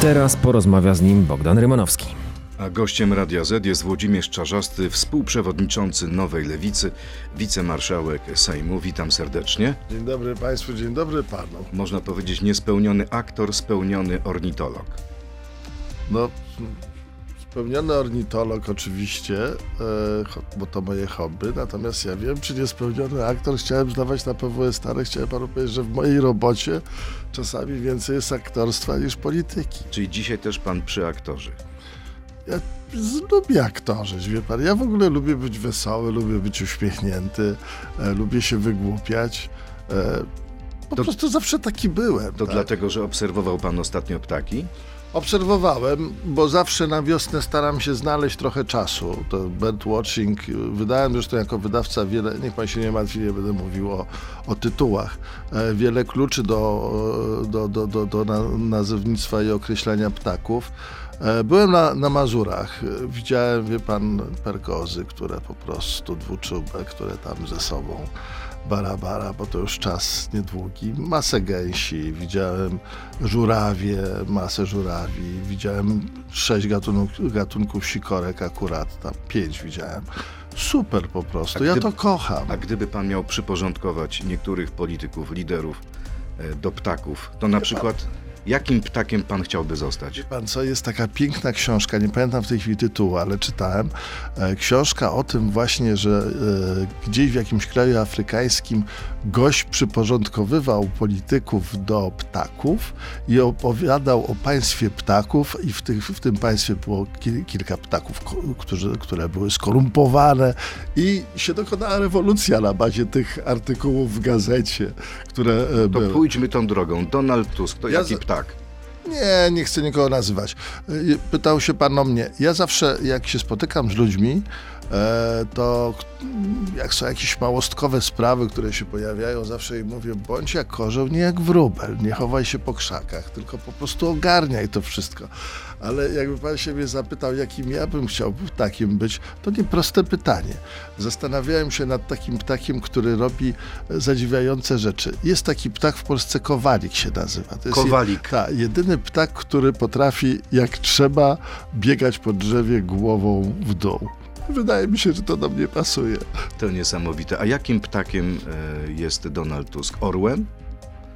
Teraz porozmawia z nim Bogdan Rymanowski. A gościem Radia Z jest Włodzimierz Czarzasty, współprzewodniczący Nowej Lewicy, wicemarszałek Sejmu. Witam serdecznie. Dzień dobry Państwu, dzień dobry Panu. Można powiedzieć niespełniony aktor, spełniony ornitolog. No, spełniony ornitolog oczywiście, e, bo to moje hobby, natomiast ja wiem, czy niespełniony aktor chciałem zdawać na PWS Stare, chciałem Panu powiedzieć, że w mojej robocie czasami więcej jest aktorstwa niż polityki. Czyli dzisiaj też pan przy aktorze. Ja lubię aktorzyć, wie Pan, ja w ogóle lubię być wesoły, lubię być uśmiechnięty, e, lubię się wygłupiać. E, po To- prostu zawsze taki byłem. To tak? dlatego, że obserwował pan ostatnio ptaki? Obserwowałem, bo zawsze na wiosnę staram się znaleźć trochę czasu. To birdwatching. Wydałem zresztą jako wydawca wiele, niech pan się nie martwi, nie będę mówił o, o tytułach, e, wiele kluczy do, do, do, do, do na, nazewnictwa i określenia ptaków. E, Byłem na, na Mazurach, widziałem, wie pan, perkozy, które po prostu dwuczubę, które tam ze sobą bara-bara, bo to już czas niedługi. Masę gęsi, widziałem żurawie, masę żurawi, widziałem sześć gatunków, gatunków sikorek akurat, tam pięć widziałem. Super po prostu, A ja to kocham. A gdyby pan miał przyporządkować niektórych polityków, liderów e, do ptaków, to na przykład jakim ptakiem pan chciałby zostać? Pan co, jest taka piękna książka, nie pamiętam w tej chwili tytułu, ale czytałem. E, książka o tym właśnie, że e, gdzieś w jakimś kraju afrykańskim gość przyporządkowywał polityków do ptaków i opowiadał o państwie ptaków i w, tych, w tym państwie było kil, kilka ptaków, którzy, które były skorumpowane i się dokonała rewolucja na bazie tych artykułów w gazecie, które e, To były. pójdźmy tą drogą. Donald Tusk, to Ja jaki ptak? Nie, nie chcę nikogo nazywać. Y, Pytał się pan o mnie. Ja zawsze, jak się spotykam z ludźmi, to k- jak są jakieś małostkowe sprawy, które się pojawiają, zawsze im mówię, bądź jak korzeł, nie jak wróbel, nie chowaj się po krzakach, tylko po prostu ogarniaj to wszystko. Ale jakby pan się mnie zapytał, jakim ja bym chciał ptakiem być, to nie proste pytanie. Zastanawiałem się nad takim ptakiem, który robi e, zadziwiające rzeczy. Jest taki ptak w Polsce, kowalik się nazywa. To jest je- Kowalik. tak, jedyny ptak, który potrafi jak trzeba biegać po drzewie głową w dół. Wydaje mi się, że to do mnie pasuje. To niesamowite. A jakim ptakiem e, jest Donald Tusk? Orłem?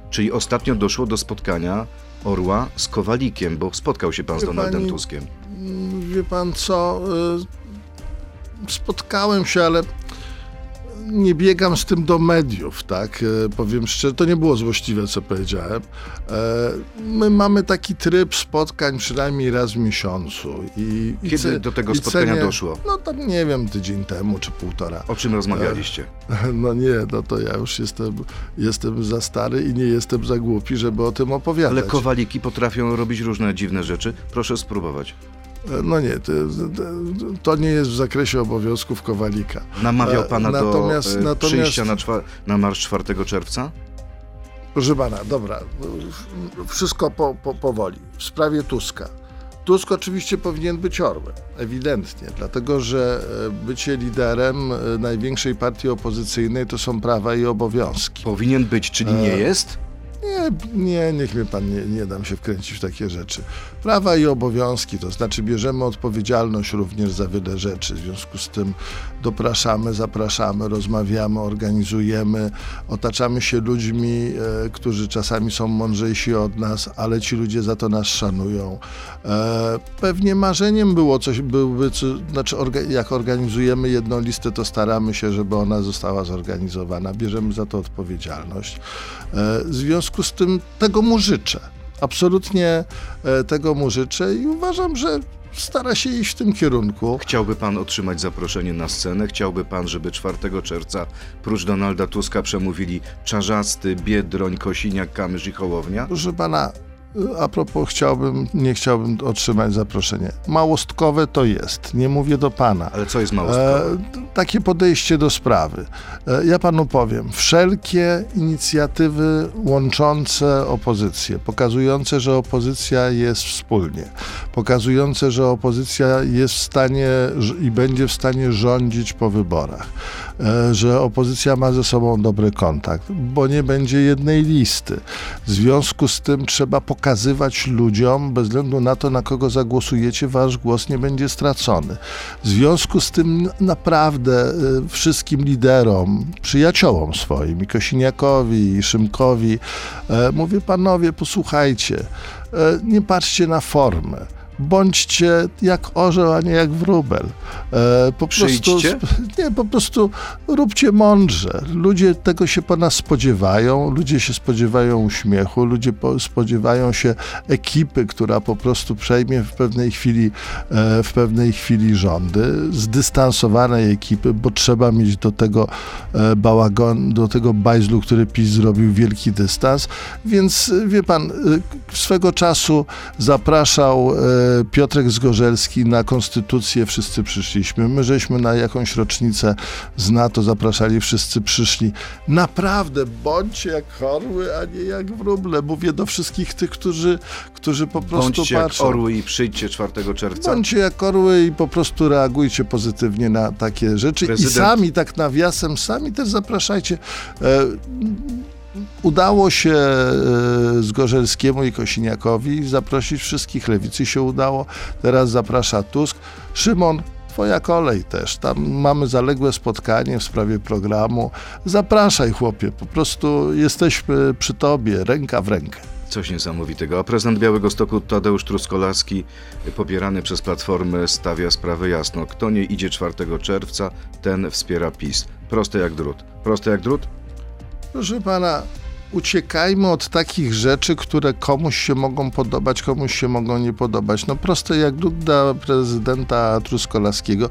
Czyli ostatnio doszło do spotkania orła z kowalikiem, bo spotkał się pan z Wie Donaldem pani- Tuskiem. Mm, Wie pan co? y, Spotkałem się, ale nie biegam z tym do mediów, tak? E, Powiem szczerze, to nie było złośliwe, co powiedziałem. E, My mamy taki tryb spotkań przynajmniej raz w miesiącu. I, i Kiedy ce- do tego i spotkania cenię- doszło? No tam nie wiem, tydzień temu czy półtora. O czym rozmawialiście? No nie, no to ja już jestem, jestem za stary i nie jestem za głupi, żeby o tym opowiadać. Ale kowaliki potrafią robić różne dziwne rzeczy. Proszę spróbować. No nie, to, to nie jest w zakresie obowiązków Kowalika. Namawiał E, pana natomiast- do e, natomiast- przyjścia na, czwa- na marsz 4 czerwca? Proszę pana, dobra, wszystko po, po, powoli. W sprawie Tuska. Tusk oczywiście powinien być orłem, ewidentnie, dlatego że e, bycie liderem największej partii opozycyjnej to są prawa i obowiązki. Powinien być, czyli nie jest? Nie, nie, niech mnie pan nie, nie dam się wkręcić w takie rzeczy. Prawa i obowiązki, to znaczy bierzemy odpowiedzialność również za wiele rzeczy. W związku z tym dopraszamy, zapraszamy, rozmawiamy, organizujemy, otaczamy się ludźmi, e, którzy czasami są mądrzejsi od nas, ale ci ludzie za to nas szanują. E, pewnie marzeniem było coś, byłby, znaczy orga, jak organizujemy jedną listę, to staramy się, żeby ona została zorganizowana. Bierzemy za to odpowiedzialność. E, w związku z tym tego mu życzę. Absolutnie e, tego mu życzę i uważam, że stara się iść w tym kierunku. Chciałby pan otrzymać zaproszenie na scenę? Chciałby pan, żeby 4 czerwca prócz Donalda Tuska przemówili Czarzasty, Biedroń, Kosiniak, Kamysz i Hołownia? Proszę pana, a propos chciałbym, nie chciałbym otrzymać zaproszenie. Małostkowe to jest, nie mówię do pana. Ale co jest mało E, takie podejście do sprawy. E, ja panu powiem, wszelkie inicjatywy łączące opozycję, pokazujące, że opozycja jest wspólnie, pokazujące, że opozycja jest w stanie i będzie w stanie rządzić po wyborach, że opozycja ma ze sobą dobry kontakt, bo nie będzie jednej listy. W związku z tym trzeba pokazywać ludziom, bez względu na to, na kogo zagłosujecie, wasz głos nie będzie stracony. W związku z tym naprawdę e, wszystkim liderom, przyjaciołom swoim, i Kosiniakowi, i Szymkowi, e, mówię, panowie, posłuchajcie, e, nie patrzcie na formę bądźcie jak orzeł, a nie jak wróbel. E, po prostu, nie, po prostu róbcie mądrze. Ludzie tego się po nas spodziewają, ludzie się spodziewają uśmiechu, ludzie spodziewają się ekipy, która po prostu przejmie w pewnej chwili, e, w pewnej chwili rządy, zdystansowanej ekipy, bo trzeba mieć do tego e, bałagon, do tego bajzlu, który PiS zrobił wielki dystans. Więc wie pan, swego czasu zapraszał Piotrek Zgorzelski na konstytucję wszyscy przyszliśmy. My żeśmy na jakąś rocznicę z NATO zapraszali, wszyscy przyszli. Naprawdę, bądźcie jak orły, a nie jak wróble. Mówię do wszystkich tych, którzy, którzy po prostu bądźcie patrzą. jak orły i przyjdźcie 4 czerwca. Bądźcie jak orły i po prostu reagujcie pozytywnie na takie rzeczy. Prezydent... I sami, tak nawiasem, sami też zapraszajcie. E, Udało się e, Zgorzelskiemu i Kosiniakowi zaprosić wszystkich. Lewicy się udało. Teraz zaprasza Tusk. Szymon, Twoja kolej też. Tam mamy zaległe spotkanie w sprawie programu. Zapraszaj, chłopie. Po prostu jesteśmy przy tobie, ręka w rękę. Coś niesamowitego. A prezydent Białego Stoku Tadeusz Truskolaski, popierany przez Platformę, stawia sprawę jasno. Kto nie idzie 4 czerwca, ten wspiera PiS. Proste jak drut. Proste jak drut? Proszę pana, uciekajmy od takich rzeczy, które komuś się mogą podobać, komuś się mogą nie podobać. No proste jak dla prezydenta Truskolaskiego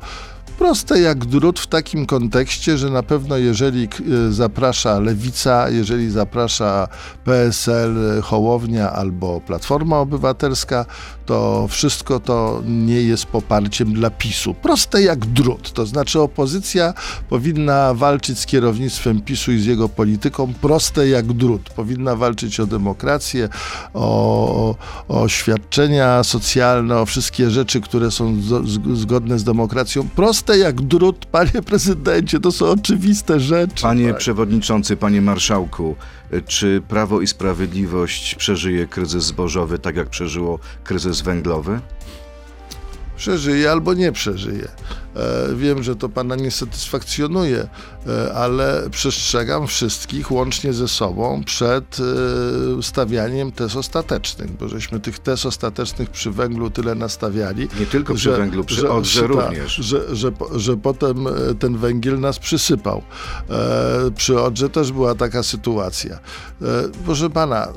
proste jak drut w takim kontekście, że na pewno jeżeli e, zaprasza Lewica, jeżeli zaprasza PSL, Hołownia albo Platforma Obywatelska, to wszystko to nie jest poparciem dla PiSu. Proste jak drut. To znaczy opozycja powinna walczyć z kierownictwem PiSu i z jego polityką. Proste jak drut. Powinna walczyć o demokrację, o, o świadczenia socjalne, o wszystkie rzeczy, które są zgodne z demokracją. Proste proste jak drut, panie prezydencie, to są oczywiste rzeczy. Panie tak. przewodniczący, panie marszałku, czy Prawo i Sprawiedliwość przeżyje kryzys zbożowy tak jak przeżyło kryzys węglowy? Przeżyje albo nie przeżyje. E, wiem, że to pana nie satysfakcjonuje, e, ale przestrzegam wszystkich łącznie ze sobą przed e, stawianiem tez ostatecznych, bo żeśmy tych tez ostatecznych przy węglu tyle nastawiali. Nie tylko przy że, węglu, przy że, Odrze również. Że, że, że potem ten węgiel nas przysypał. Przy Odrze też była taka sytuacja. Proszę pana,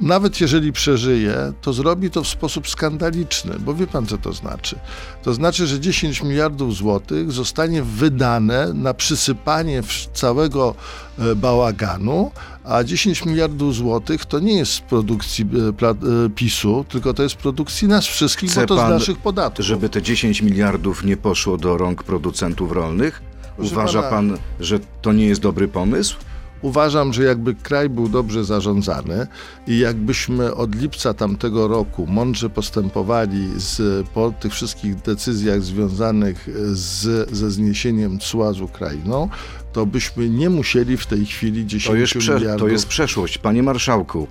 nawet jeżeli przeżyje, to zrobi to w sposób skandaliczny, bo wie pan, co to znaczy. To znaczy, że 10 miliardów złotych zostanie wydane na przysypanie całego e, bałaganu, a 10 miliardów złotych to nie jest z produkcji e, e, PiSu, tylko to jest z produkcji nas wszystkich, Chce bo to pan, z naszych podatków. Żeby te 10 miliardów nie poszło do rąk producentów rolnych? Uważa pan, że to nie jest dobry pomysł? Uważam, że jakby kraj był dobrze zarządzany i jakbyśmy od lipca tamtego roku mądrze postępowali z, po tych wszystkich decyzjach związanych z, ze zniesieniem cła z Ukrainą, to byśmy nie musieli w tej chwili 10 to jest miliardów... To jest przeszłość. Panie marszałku,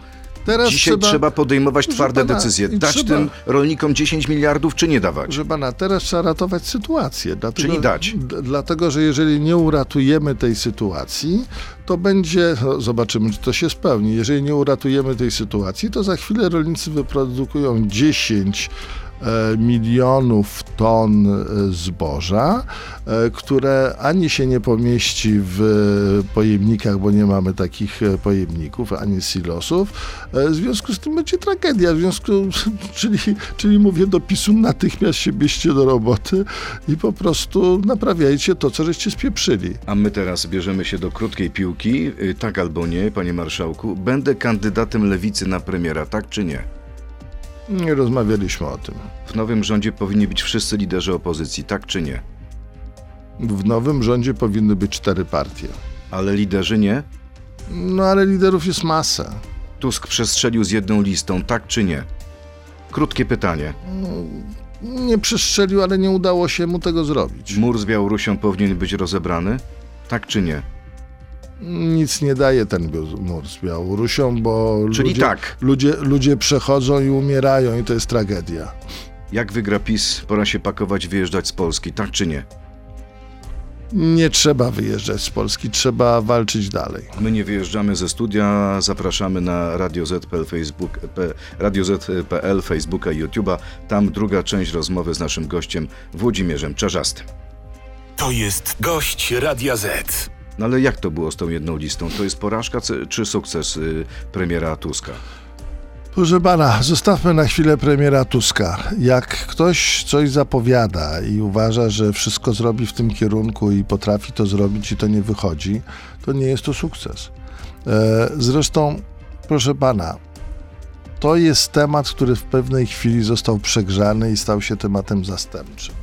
Teraz Dzisiaj trzeba, trzeba podejmować twarde pana, decyzje. Dać trzeba, tym rolnikom 10 miliardów, czy nie dawać? Że pana, teraz trzeba ratować sytuację. Dlatego, Czyli dać. Dlatego, że jeżeli nie uratujemy tej sytuacji, to będzie, no, zobaczymy, czy to się spełni. Jeżeli nie uratujemy tej sytuacji, to za chwilę rolnicy wyprodukują 10 E, milionów ton e, zboża, e, które ani się nie pomieści w pojemnikach, bo nie mamy takich pojemników, ani silosów. W związku z tym będzie tragedia. W związku, czyli, czyli mówię do PiSu, natychmiast się bierzcie do roboty i po prostu naprawiajcie to, co żeście spieprzyli. A my teraz bierzemy się do krótkiej piłki. Tak albo nie, panie marszałku. Będę kandydatem lewicy na premiera, tak czy nie? Nie rozmawialiśmy o tym. W nowym rządzie powinni być wszyscy liderzy opozycji, tak czy nie? W nowym rządzie powinny być cztery partie. Ale liderzy nie? No ale liderów jest masa. Tusk przestrzelił z jedną listą, tak czy nie? Krótkie pytanie. No, nie przestrzelił, ale nie udało się mu tego zrobić. Mur z Białorusią powinien być rozebrany? Tak czy nie? Nic nie daje ten mur z Białorusią, bo Czyli ludzie, tak. ludzie, ludzie przechodzą i umierają i to jest tragedia. Jak wygra PiS, pora się pakować, wyjeżdżać z Polski, tak czy nie? Nie trzeba wyjeżdżać z Polski, trzeba walczyć dalej. My nie wyjeżdżamy ze studia, zapraszamy na Radio Z.pl, Facebook, Radio Z.pl, Facebooka i YouTube'a. Tam druga część rozmowy z naszym gościem Włodzimierzem Czarzastym. To jest gość Radia Z. No ale jak to było z tą jedną listą? To jest porażka czy- sukces y, premiera Tuska? Proszę pana, zostawmy na chwilę premiera Tuska. Jak ktoś coś zapowiada i uważa, że wszystko zrobi w tym kierunku i potrafi to zrobić i to nie wychodzi, to nie jest to sukces. E, Zresztą, proszę pana, to jest temat, który w pewnej chwili został przegrzany i stał się tematem zastępczym.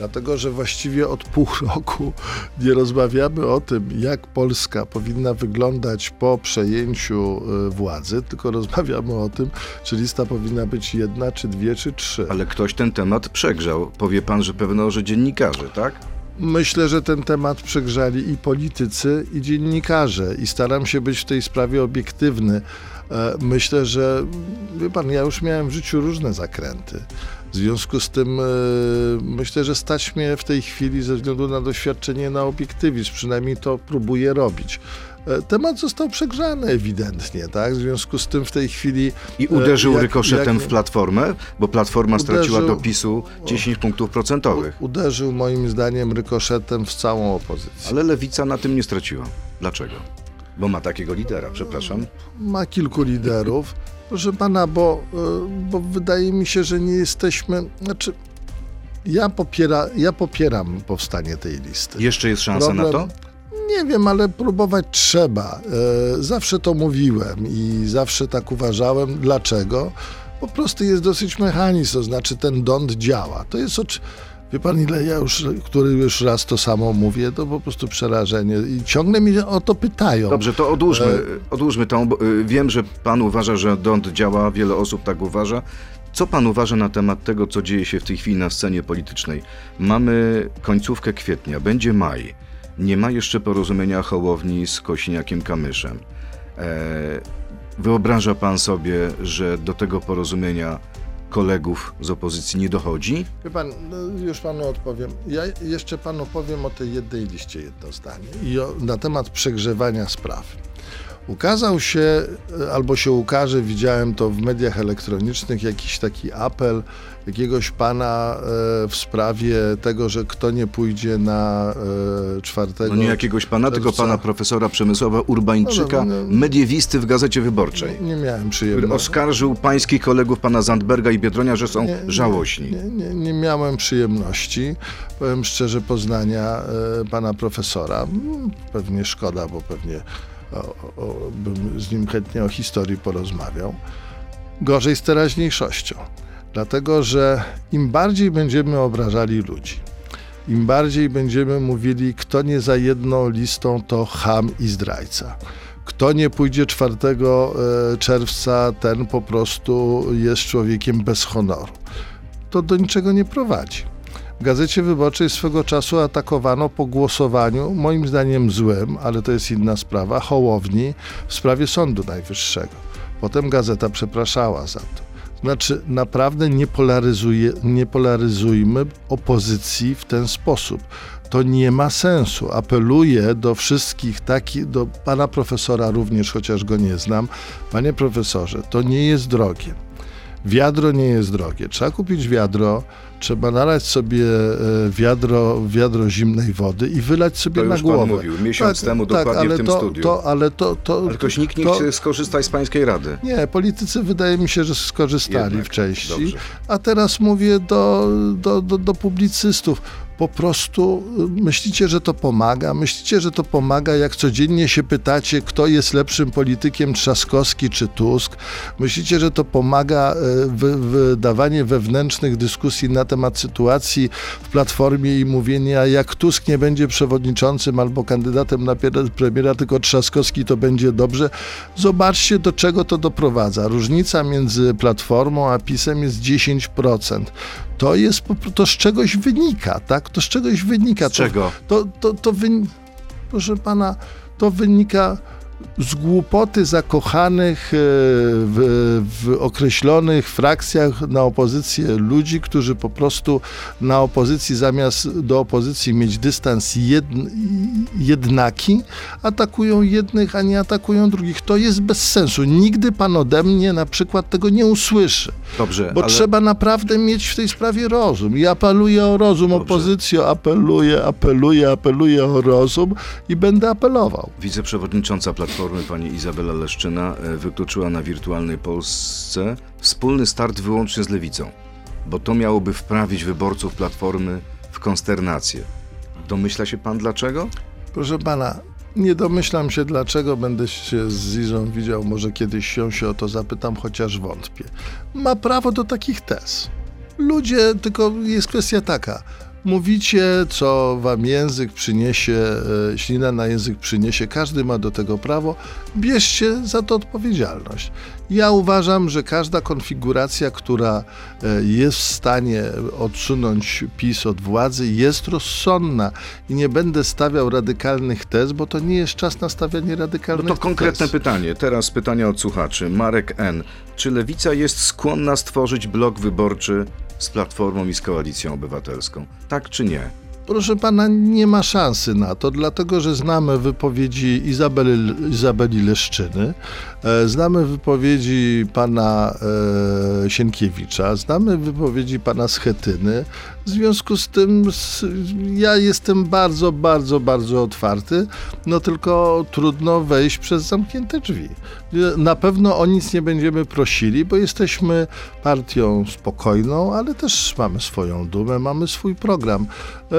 Dlatego, że właściwie od pół roku nie rozmawiamy o tym, jak Polska powinna wyglądać po przejęciu y, władzy, tylko rozmawiamy o tym, czy lista powinna być jedna, czy dwie, czy trzy. Ale ktoś ten temat przegrzał. Powie pan, że pewno, że dziennikarze, tak? Myślę, że ten temat przegrzali i politycy, i dziennikarze, i staram się być w tej sprawie obiektywny. E, Myślę, że wie pan, ja już miałem w życiu różne zakręty. W związku z tym e, myślę, że stać mnie w tej chwili ze względu na doświadczenie na obiektywizm, przynajmniej to próbuję robić. E, Temat został przegrzany ewidentnie, tak? W związku z tym w tej chwili. I e, uderzył jak- rykoszetem jak- w Platformę, bo Platforma straciła Uderzył- do PiSu 10 punktów procentowych. Uderzył moim zdaniem rykoszetem w całą opozycję. Ale Lewica na tym nie straciła. Dlaczego? Bo ma takiego lidera, przepraszam. ma kilku liderów. Proszę pana, bo, y, bo wydaje mi się, że nie jesteśmy. Znaczy, ja, popiera, ja popieram powstanie tej listy. Jeszcze jest szansa na to? Problem- Nie wiem, ale próbować trzeba. E, Zawsze to mówiłem i zawsze tak uważałem. Dlaczego? Po prostu jest dosyć mechanizm, to znaczy ten dąd działa. To jest oczy... Wie pan, ile ja już, który już raz to samo mówię, to po prostu przerażenie. I ciągle mnie o to pytają. Dobrze, to odłóżmy, E, odłóżmy tą. Y, wiem, że pan uważa, że DONT działa, wiele osób tak uważa. Co pan uważa na temat tego, co dzieje się w tej chwili na scenie politycznej? Mamy końcówkę kwietnia, będzie maj. Nie ma jeszcze porozumienia Hołowni z Kośniakiem Kamyszem. E, wyobraża pan sobie, że do tego porozumienia kolegów z opozycji nie dochodzi? Wie pan, no już panu odpowiem. Ja jeszcze panu powiem o tej jednej liście jedno zdanie i o, na temat przegrzewania spraw. Ukazał się, e, albo się ukaże, widziałem to w mediach elektronicznych, jakiś taki apel jakiegoś pana e, w sprawie tego, że kto nie pójdzie na e, czwartego... No nie jakiegoś pana, tylko czerwca. pana profesora Przemysława Urbańczyka, No, no, no. mediewisty w Gazecie Wyborczej. Nie, miałem przyjemności. oskarżył pańskich kolegów, pana Zandberga i Biedronia, że są Nie, nie, żałośni. Nie, nie, nie miałem przyjemności, powiem szczerze, poznania e, pana profesora. Pewnie szkoda, bo pewnie o, o, bym z nim chętnie o historii porozmawiał. Gorzej z teraźniejszością. Dlatego, że im bardziej będziemy obrażali ludzi, im bardziej będziemy mówili, kto nie za jedną listą, to ham i zdrajca. Kto nie pójdzie 4 e, czerwca, ten po prostu jest człowiekiem bez honoru. To do niczego nie prowadzi. W Gazecie Wyborczej swego czasu atakowano po głosowaniu, moim zdaniem złym, ale to jest inna sprawa, Hołowni w sprawie Sądu Najwyższego. Potem gazeta przepraszała za to. Znaczy, naprawdę nie, polaryzuje, nie polaryzujmy opozycji w ten sposób. To nie ma sensu. Apeluję do wszystkich, taki, do pana profesora również, chociaż go nie znam. Panie profesorze, to nie jest drogie. Wiadro nie jest drogie. Trzeba kupić wiadro, trzeba nalać sobie e, wiadro, wiadro zimnej wody i wylać sobie To na już pan głowę. mówił, miesiąc temu dokładnie ale w tym to, studiu. To, ale to, to, Ale ktoś nikt nie to, chce skorzystać z pańskiej rady. nie, politycy wydaje mi się, że skorzystali Jednak, w części. dobrze. A teraz mówię do, do, do, do publicystów. Po prostu y, myślicie, że to pomaga? Myślicie, że to pomaga, jak codziennie się pytacie, kto jest lepszym politykiem, Trzaskowski czy Tusk? Myślicie, że to pomaga y, wy, wydawanie wewnętrznych dyskusji na temat sytuacji w Platformie i mówienia, jak Tusk nie będzie przewodniczącym albo kandydatem na premiera, tylko Trzaskowski, to będzie dobrze? Zobaczcie, do czego to doprowadza. Różnica między Platformą a PiSem jest 10%. To jest, to z czegoś wynika, tak? To z czegoś wynika. Z czego? To, to, to, wyn... Proszę pana, to wynika z głupoty zakochanych e, w, w określonych frakcjach na opozycję ludzi, którzy po prostu na opozycji zamiast do opozycji mieć dystans jedn, jednaki, atakują jednych, a nie atakują drugich. To jest bez sensu. Nigdy pan ode mnie na przykład tego nie usłyszy. Dobrze, Bo ale trzeba naprawdę mieć w tej sprawie rozum. I apeluję o rozum, Dobrze. opozycjo, apeluję, apeluję, apeluję o rozum i będę apelował. wiceprzewodnicząca Platformy pani Izabela Leszczyna e, wykluczyła na wirtualnej Polsce wspólny start wyłącznie z Lewicą, bo to miałoby wprawić wyborców Platformy w konsternację. Domyśla się pan dlaczego? Proszę pana, nie domyślam się dlaczego będę się z Izą widział, może kiedyś się się o to zapytam, chociaż wątpię. Ma prawo do takich tez. Ludzie, tylko jest kwestia taka. Mówicie, co wam język przyniesie, e, ślina na język przyniesie, każdy ma do tego prawo, bierzcie za to odpowiedzialność. Ja uważam, że każda konfiguracja, która e, jest w stanie odsunąć PiS od władzy, jest rozsądna i nie będę stawiał radykalnych tez, bo to nie jest czas na stawianie No radykalnych to konkretne tez. pytanie. Teraz pytania od słuchaczy. Marek N. Czy Lewica jest skłonna stworzyć blok wyborczy z Platformą i z Koalicją Obywatelską? Tak czy nie? Proszę pana, nie ma szansy na to, dlatego że znamy wypowiedzi Izabeli, Izabeli Leszczyny, e, znamy wypowiedzi pana e, Sienkiewicza, znamy wypowiedzi pana Schetyny. W związku z tym ja jestem bardzo, bardzo, bardzo otwarty, no tylko trudno wejść przez zamknięte drzwi. Na pewno o nic nie będziemy prosili, bo jesteśmy partią spokojną, ale też mamy swoją dumę, mamy swój program. E,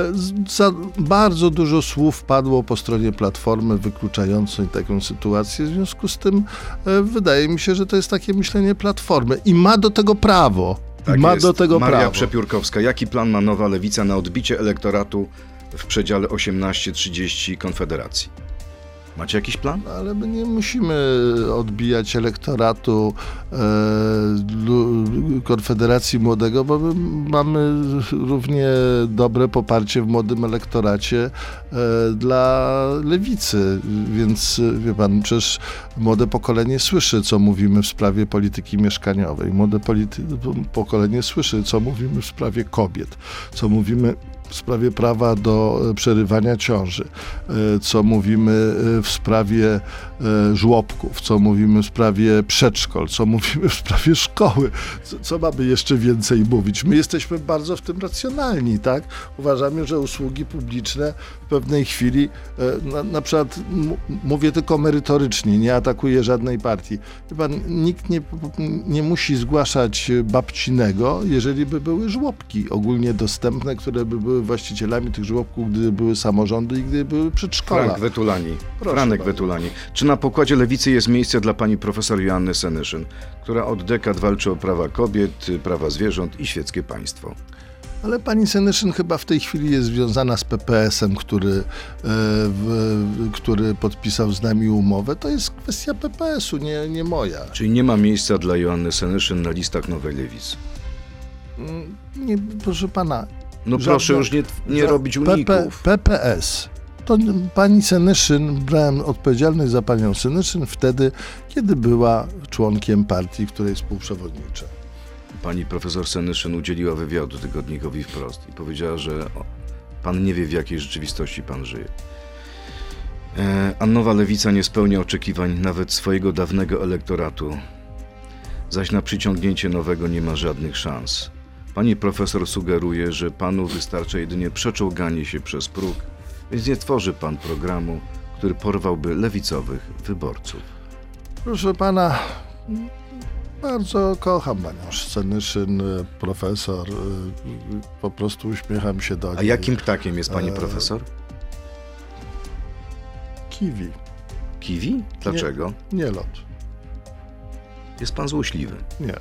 Za bardzo dużo słów padło po stronie Platformy wykluczającej taką sytuację, w związku z tym e, wydaje mi się, że to jest takie myślenie Platformy i ma do tego prawo. Tak ma jest. do tego Maria prawo. Przepiórkowska. Jaki plan ma nowa Lewica na odbicie elektoratu w przedziale 18-30 Konfederacji? Macie jakiś plan? Ale my nie musimy odbijać elektoratu e, Konfederacji Młodego, bo my mamy równie dobre poparcie w młodym elektoracie e, dla lewicy. Więc wie pan, przecież młode pokolenie słyszy, co mówimy w sprawie polityki mieszkaniowej. Młode polity- pokolenie słyszy, co mówimy w sprawie kobiet, co mówimy w sprawie prawa do e, przerywania ciąży, e, co mówimy e, w sprawie żłobków, co mówimy w sprawie przedszkol, co mówimy w sprawie szkoły. Co, co mamy jeszcze więcej mówić? My jesteśmy bardzo w tym racjonalni, tak? Uważamy, że usługi publiczne w pewnej chwili, na, na przykład mówię tylko merytorycznie, nie atakuję żadnej partii. Pan, nikt nie, nie musi zgłaszać babcinego, jeżeli by były żłobki ogólnie dostępne, które by były właścicielami tych żłobków, gdyby były samorządy i gdyby były przedszkola. Frank Wetulani. Proszę Franek bardzo. Wetulani. Czy na pokładzie Lewicy jest miejsce dla pani profesor Joanny Senyszyn, która od dekad walczy o prawa kobiet, prawa zwierząt i świeckie państwo? Ale pani Senyszyn chyba w tej chwili jest związana z PPS-em, który, e, w, który podpisał z nami umowę. To jest kwestia PPS-u, nie, nie moja. Czyli nie ma miejsca dla Joanny Senyszyn na listach Nowej Lewicy? Mm, Nie, proszę pana. No Żadna- proszę już nie, nie robić PP, uników. PPS. To pani Senyszyn, brałem odpowiedzialność za panią Senyszyn wtedy, kiedy była członkiem partii, której współprzewodniczę. Pani profesor Senyszyn udzieliła wywiadu tygodnikowi wprost i powiedziała, że pan nie wie w jakiej rzeczywistości pan żyje. E, a nowa lewica nie spełnia oczekiwań nawet swojego dawnego elektoratu, zaś na przyciągnięcie nowego nie ma żadnych szans. Pani profesor sugeruje, że panu wystarcza jedynie przeczołganie się przez próg, więc nie tworzy pan programu, który porwałby lewicowych wyborców. Proszę pana, bardzo kocham panią Senyszyn, e, profesor. Po prostu uśmiecham się do niej. A jakim ptakiem jest pani E, profesor? Kiwi, Kiwi? Dlaczego? nie lot. Jest pan złośliwy. Nie.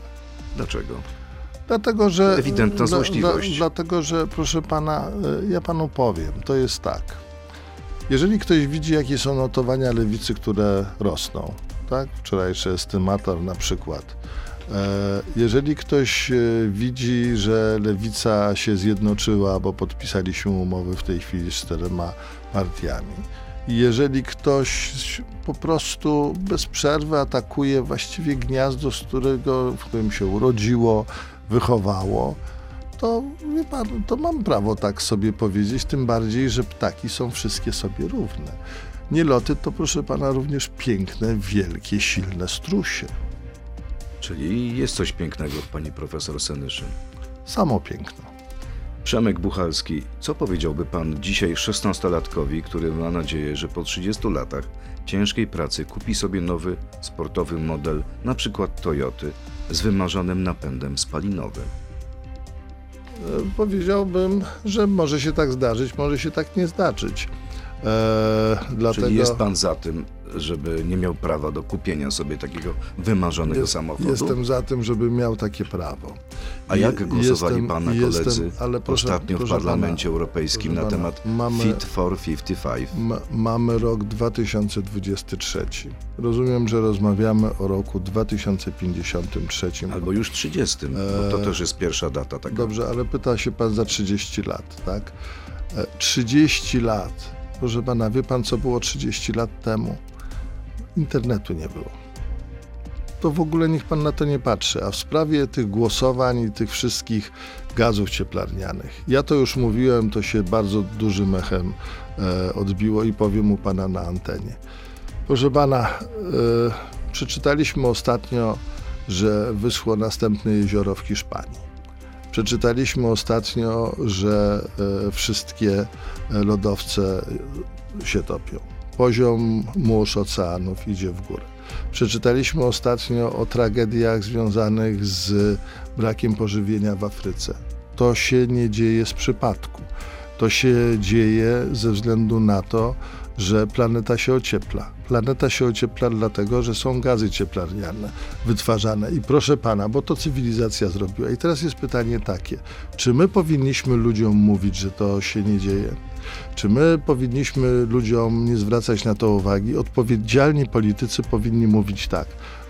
Dlaczego? Dlatego, że. Ewidentna złośliwość. Dla, dlatego, że proszę pana, e, ja panu powiem, to jest tak. Jeżeli ktoś widzi, jakie są notowania lewicy, które rosną, tak? Wczorajszy estymator na przykład. E, Jeżeli ktoś e, widzi, że lewica się zjednoczyła, bo podpisaliśmy umowy w tej chwili z czterema partiami. Jeżeli ktoś po prostu bez przerwy atakuje właściwie gniazdo, z którego, w którym się urodziło, wychowało, to wie pan, to mam prawo tak sobie powiedzieć, tym bardziej, że ptaki są wszystkie sobie równe. Nieloty to, proszę pana, również piękne, wielkie, silne strusie. Czyli jest coś pięknego w pani profesor Senyszyn. Samo piękno. Przemek Buchalski, co powiedziałby pan dzisiaj 16-latkowi, który ma nadzieję, że po 30 latach ciężkiej pracy kupi sobie nowy sportowy model, na przykład Toyoty, z wymarzonym napędem spalinowym? E, Powiedziałbym, że może się tak zdarzyć, może się tak nie zdarzyć. E, dlatego Czyli jest pan za tym, żeby nie miał prawa do kupienia sobie takiego wymarzonego jest- samochodu? Jestem za tym, żeby miał takie prawo. A jak głosowali jestem- pana jestem- koledzy ale proszę- ostatnio proszę w Parlamencie pana, Europejskim na pana, temat mamy- Fit for 55? Ma, mamy rok 2023. Rozumiem, że rozmawiamy o roku 2053. Albo już 30, bo to też jest pierwsza data taka. Dobrze, ale pyta się pan za 30 lat, tak? E, 30 lat. Proszę pana, wie pan, co było 30 lat temu? Internetu nie było. To w ogóle niech pan na to nie patrzy. A w sprawie tych głosowań i tych wszystkich gazów cieplarnianych, ja to już mówiłem, to się bardzo dużym echem e, odbiło i powiem u pana na antenie. Proszę pana, e, przeczytaliśmy ostatnio, że wyschło następne jezioro w Hiszpanii. Przeczytaliśmy ostatnio, że e, wszystkie e, lodowce się topią. Poziom mórz oceanów idzie w górę. Przeczytaliśmy ostatnio o tragediach związanych z brakiem pożywienia w Afryce. To się nie dzieje z przypadku. To się dzieje ze względu na to, że planeta się ociepla. Planeta się ociepla dlatego, że są gazy cieplarniane wytwarzane. I proszę pana, bo to cywilizacja zrobiła. I teraz jest pytanie takie: czy my powinniśmy ludziom mówić, że to się nie dzieje? Czy my powinniśmy ludziom nie zwracać na to uwagi? Odpowiedzialni politycy powinni mówić tak.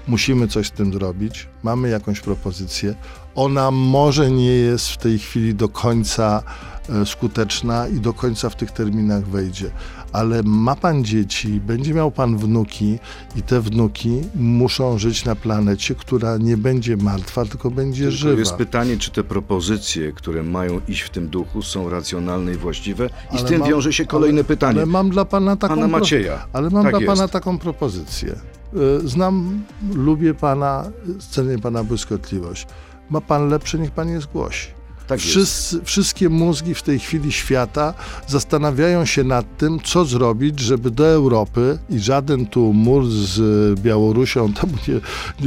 Musimy coś z tym zrobić, mamy jakąś propozycję. Ona może nie jest w tej chwili do końca e, skuteczna i do końca w tych terminach wejdzie, ale ma pan dzieci, będzie miał pan wnuki i te wnuki muszą żyć na planecie, która nie będzie martwa, tylko będzie Tylko żywa. jest pytanie, czy te propozycje, które mają iść w tym duchu, są racjonalne i właściwe? I z Ale tym mam- wiąże się kolejne ale, pytanie. Ale mam dla pana taką Pana Macieja. Ale mam Tak dla pana jest. taką propozycję. Y, Znam, lubię pana, cenię pana błyskotliwość. Ma pan lepsze, niech pan je zgłosi. Tak. Wszyscy, wszystkie mózgi w tej chwili świata zastanawiają się nad tym, co zrobić, żeby do Europy i żaden tu mur z Białorusią temu nie,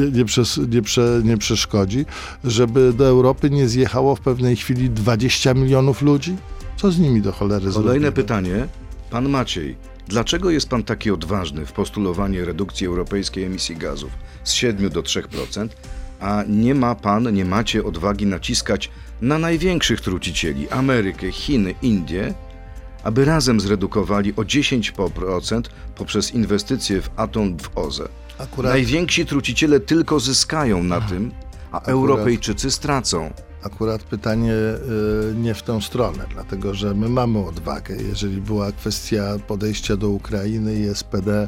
nie, nie, przes, nie, prze, nie przeszkodzi, żeby do Europy nie zjechało w pewnej chwili 20 milionów ludzi. Co z nimi do cholery Kolejne zrobimy? pytanie. Pan Maciej, dlaczego jest pan taki odważny w postulowaniu redukcji europejskiej emisji gazów z 7 do 3%, a nie ma pan, nie macie odwagi naciskać na największych trucicieli Amerykę, Chiny, Indie, aby razem zredukowali o 10% poprzez inwestycje w atom w OZE? Akurat- Najwięksi truciciele tylko zyskają na tym, a Europejczycy stracą. Akurat pytanie y, nie w tę stronę, dlatego że my mamy odwagę. Jeżeli była kwestia podejścia do Ukrainy i SPD,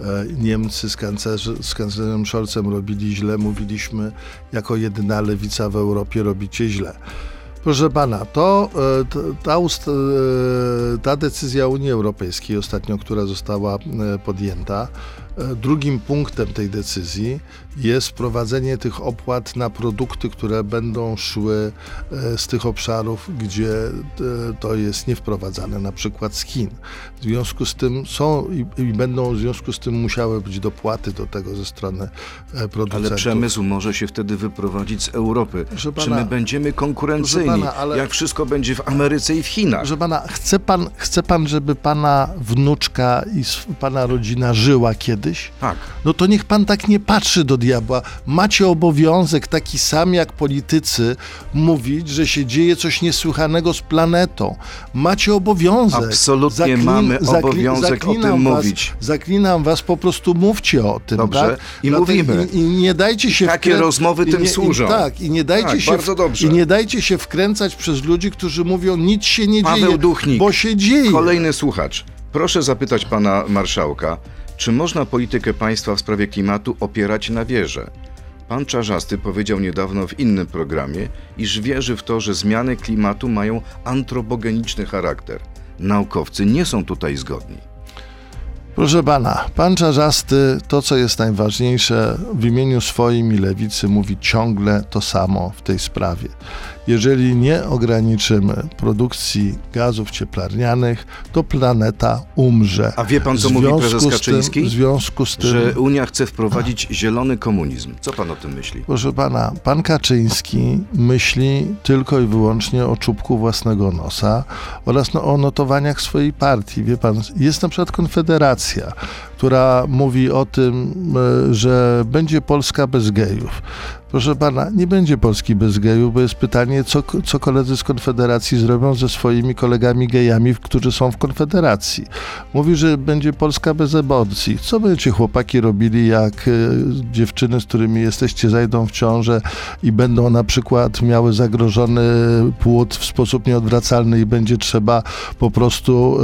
y, Niemcy z, kancerz, z kanclerzem Scholzem robili źle, mówiliśmy jako jedyna lewica w Europie robicie źle. Proszę pana, to t- ta, ta decyzja Unii Europejskiej ostatnio, która została podjęta, drugim punktem tej decyzji jest wprowadzenie tych opłat na produkty, które będą szły e, z tych obszarów, gdzie e, to jest niewprowadzane, na przykład z Chin. W związku z tym są i, i będą w związku z tym musiały być dopłaty do tego ze strony e, producentów. Ale przemysł może się wtedy wyprowadzić z Europy. Proszę Czy pana- my będziemy konkurencyjni, pana, ale- jak wszystko będzie w Ameryce i w Chinach? Proszę pana, chce pan, chce pan, żeby pana wnuczka i pana rodzina żyła kiedyś? Tak. No to niech pan tak nie patrzy do diabła. Macie obowiązek, taki sam jak politycy, mówić, że się dzieje coś niesłychanego z planetą. Macie obowiązek. Absolutnie mamy obowiązek o tym was, mówić. Zaklinam was, po prostu mówcie o tym. Dobrze. Tak? I Dlatego- mówimy. I, I nie dajcie się Takie wkrę- rozmowy i tym nie, służą. I, tak, i nie dajcie Tak, się. bardzo dobrze. I nie dajcie się wkręcać przez ludzi, którzy mówią, nic się nie Paweł dzieje. Duchnik. Bo się dzieje. Kolejny słuchacz. Proszę zapytać pana marszałka, czy można politykę państwa w sprawie klimatu opierać na wierze? Pan Czarzasty powiedział niedawno w innym programie, iż wierzy w to, że zmiany klimatu mają antropogeniczny charakter. Naukowcy nie są tutaj zgodni. Proszę pana, pan Czarzasty, to co jest najważniejsze, w imieniu swoim i lewicy mówi ciągle to samo w tej sprawie. Jeżeli nie ograniczymy produkcji gazów cieplarnianych, to planeta umrze. A wie pan, co mówi prezes z tym- Kaczyński? W związku z tym, Że Unia chce wprowadzić zielony komunizm. Co pan o tym myśli? Proszę pana, pan Kaczyński myśli tylko i wyłącznie o czubku własnego nosa oraz no, o notowaniach swojej partii. Wie pan, jest na przykład Konfederacja, która mówi o tym, e, że będzie Polska bez gejów. Proszę pana, nie będzie Polski bez gejów, bo jest pytanie, co, co koledzy z Konfederacji zrobią ze swoimi kolegami gejami, którzy są w Konfederacji. Mówi, że będzie Polska bez aborcji. Co będziecie chłopaki robili, jak e, dziewczyny, z którymi jesteście, zajdą w ciążę i będą na przykład miały zagrożony płód w sposób nieodwracalny i będzie trzeba po prostu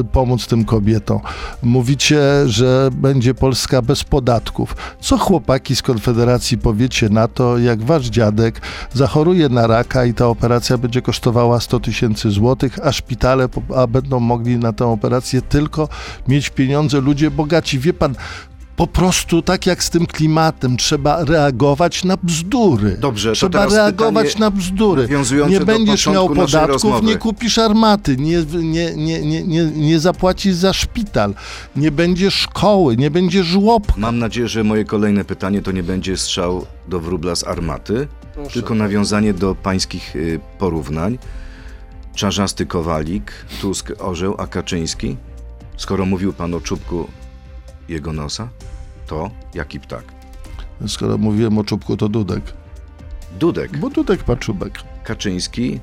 e, pomóc tym kobietom. Mówicie, że będzie Polska bez podatków. Co chłopaki z Konfederacji powiecie na to, jak wasz dziadek zachoruje na raka i ta operacja będzie kosztowała 100 tysięcy złotych, a szpitale a będą mogli na tę operację tylko mieć pieniądze ludzie bogaci. Wie pan, po prostu tak jak z tym klimatem, trzeba reagować na bzdury. Dobrze, trzeba reagować na bzdury. Nie będziesz miał podatków, nie kupisz armaty, nie, nie, nie, nie, nie, nie zapłacisz za szpital, nie będzie szkoły, nie będzie żłobka. Mam nadzieję, że moje kolejne pytanie to nie będzie strzał do wróbla z armaty, tylko nawiązanie do pańskich y, porównań. Czarzasty Kowalik, Tusk orzeł, a Kaczyński? Skoro mówił pan o czubku jego nosa, to jaki ptak? Skoro mówiłem o czubku, to Dudek. Dudek. Bo Dudek ma czubek. Kaczyński?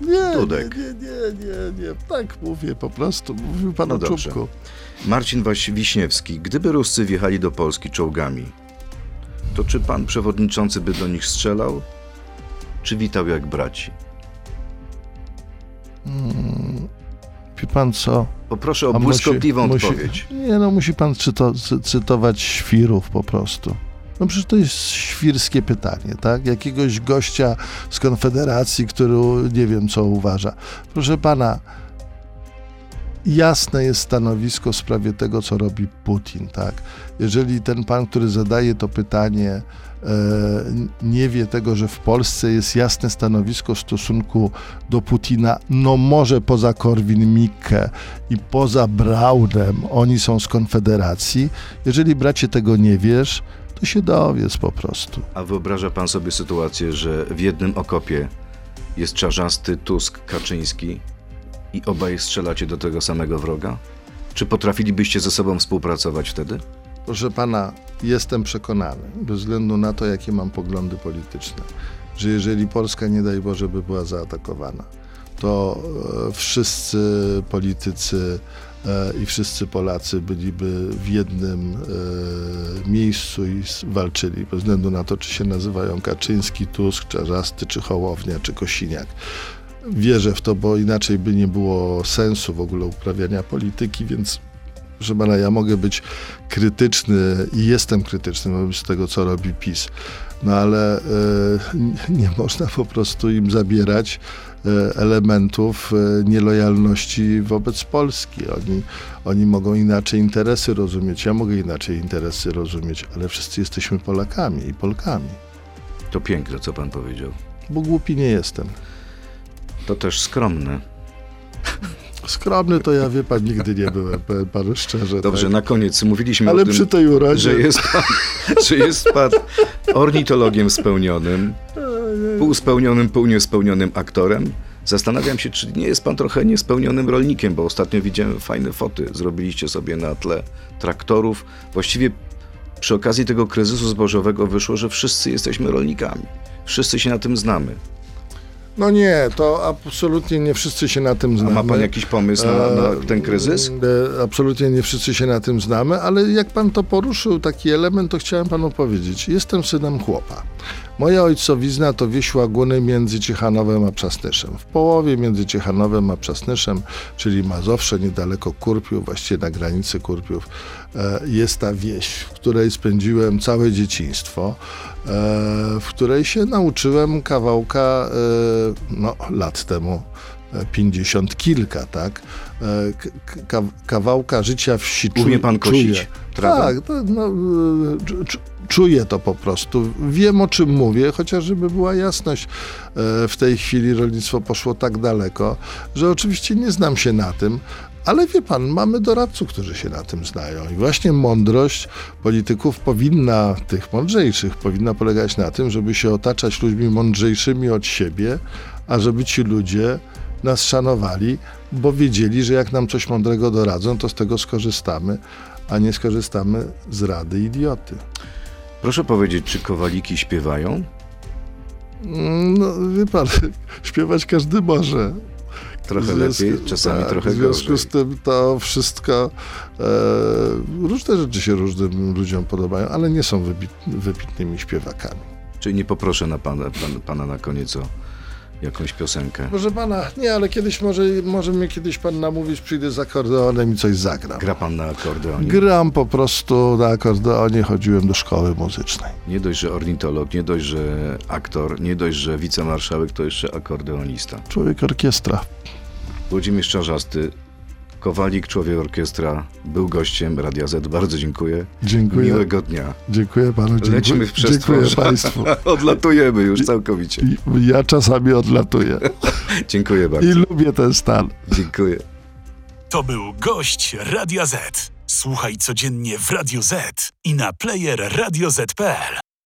Nie, Dudek. nie, nie, nie, nie, nie. Tak mówię po prostu. Mówił pan No o dobrze. czubku. Marcin Wiśniewski. Gdyby Ruscy wjechali do Polski czołgami, to czy pan przewodniczący by do nich strzelał, czy witał jak braci? Wie pan co? Poproszę o musi- błyskotliwą musi- odpowiedź. Nie no, musi pan czyto, cy, cytować świrów po prostu. No przecież to jest świrskie pytanie, tak? Jakiegoś gościa z Konfederacji, który nie wiem co uważa. Proszę pana, jasne jest stanowisko w sprawie tego, co robi Putin, tak? Jeżeli ten pan, który zadaje to pytanie, nie wie tego, że w Polsce jest jasne stanowisko w stosunku do Putina, no może poza Korwin-Mikke i poza Braunem, oni są z Konfederacji. Jeżeli bracie tego nie wiesz, to się dowiesz po prostu. A wyobraża pan sobie sytuację, że w jednym okopie jest czarzasty Tusk Kaczyński i obaj strzelacie do tego samego wroga? Czy potrafilibyście ze sobą współpracować wtedy? Proszę pana, jestem przekonany, bez względu na to, jakie mam poglądy polityczne, że jeżeli Polska, nie daj Boże, by była zaatakowana, to e, wszyscy politycy e, i wszyscy Polacy byliby w jednym e, miejscu i walczyli, bez względu na to, czy się nazywają Kaczyński, Tusk, Czarzasty, czy Hołownia, czy Kosiniak. Wierzę w to, bo inaczej by nie było sensu w ogóle uprawiania polityki, więc Proszę pana, ja mogę być krytyczny i jestem krytyczny wobec tego, co robi PiS, no ale e, nie można po prostu im zabierać e, elementów e, nielojalności wobec Polski. Oni, oni mogą inaczej interesy rozumieć, ja mogę inaczej interesy rozumieć, ale wszyscy jesteśmy Polakami i Polkami. To piękne, co pan powiedział. Bo głupi nie jestem. To też skromne. Skromny to ja, wie pan, nigdy nie byłem, powiem panu szczerze. Dobrze, tak. na koniec mówiliśmy Ale o tym, przy tej urodzie... że jest pan, że jest pan ornitologiem spełnionym, półspełnionym, pół niespełnionym aktorem. Zastanawiam się, czy nie jest pan trochę niespełnionym rolnikiem, bo ostatnio widziałem fajne foty. Zrobiliście sobie na tle traktorów. Właściwie przy okazji tego kryzysu zbożowego wyszło, że wszyscy jesteśmy rolnikami. Wszyscy się na tym znamy. No nie, to absolutnie nie wszyscy się na tym A znamy. ma pan jakiś pomysł na, na ten kryzys? E, Absolutnie nie wszyscy się na tym znamy, ale jak pan to poruszył, taki element, to chciałem panu powiedzieć. Jestem synem chłopa. Moja ojcowizna to wieś Łaguny między Ciechanowem a Przasnyszem. W połowie między Ciechanowem a Przasnyszem, czyli Mazowsze, niedaleko Kurpiów, właściwie na granicy Kurpiów, e, jest ta wieś, w której spędziłem całe dzieciństwo, e, w której się nauczyłem kawałka e, no, lat temu. Pięćdziesiąt kilka, tak? K- kawałka życia wsi czu- Umie pan kosić trawę? Tak, no, czuję to po prostu. Wiem o czym mówię, chociaż żeby była jasność, e, w tej chwili rolnictwo poszło tak daleko, że oczywiście nie znam się na tym, ale wie pan, mamy doradców, którzy się na tym znają. I właśnie mądrość polityków powinna, tych mądrzejszych, powinna polegać na tym, żeby się otaczać ludźmi mądrzejszymi od siebie, a żeby ci ludzie nas szanowali, bo wiedzieli, że jak nam coś mądrego doradzą, to z tego skorzystamy, a nie skorzystamy z rady idioty. Proszę powiedzieć, czy kowaliki śpiewają? Mm, No, wie pan, śpiewać każdy może. Trochę związku- lepiej, czasami tak, trochę W związku gorzej. z tym to wszystko, e, różne rzeczy się różnym ludziom podobają, ale nie są wybit, wybitnymi śpiewakami. Czyli nie poproszę na pana, pan, pana na koniec o jakąś piosenkę. Proszę pana, nie, ale kiedyś może, może mnie kiedyś pan namówić, przyjdę z akordeonem i coś zagram. Gra pan na akordeonie? Gram po prostu na akordeonie, chodziłem do szkoły muzycznej. Nie dość, że ornitolog, nie dość, że aktor, nie dość, że wicemarszałek, to jeszcze akordeonista. Człowiek orkiestra. Włodzimierz Czarzasty, Kowalik, człowiek orkiestra, był gościem Radia Z. Bardzo dziękuję. Dziękuję. Miłego dnia. Dziękuję panu. Dziękuję, Lecimy w przestworze. Dziękuję państwu. Odlatujemy już całkowicie. Ja czasami odlatuję. Dziękuję bardzo. I lubię ten stan. Dziękuję. To był gość Radia Z. Słuchaj codziennie w Radio Z i na player radioz.pl.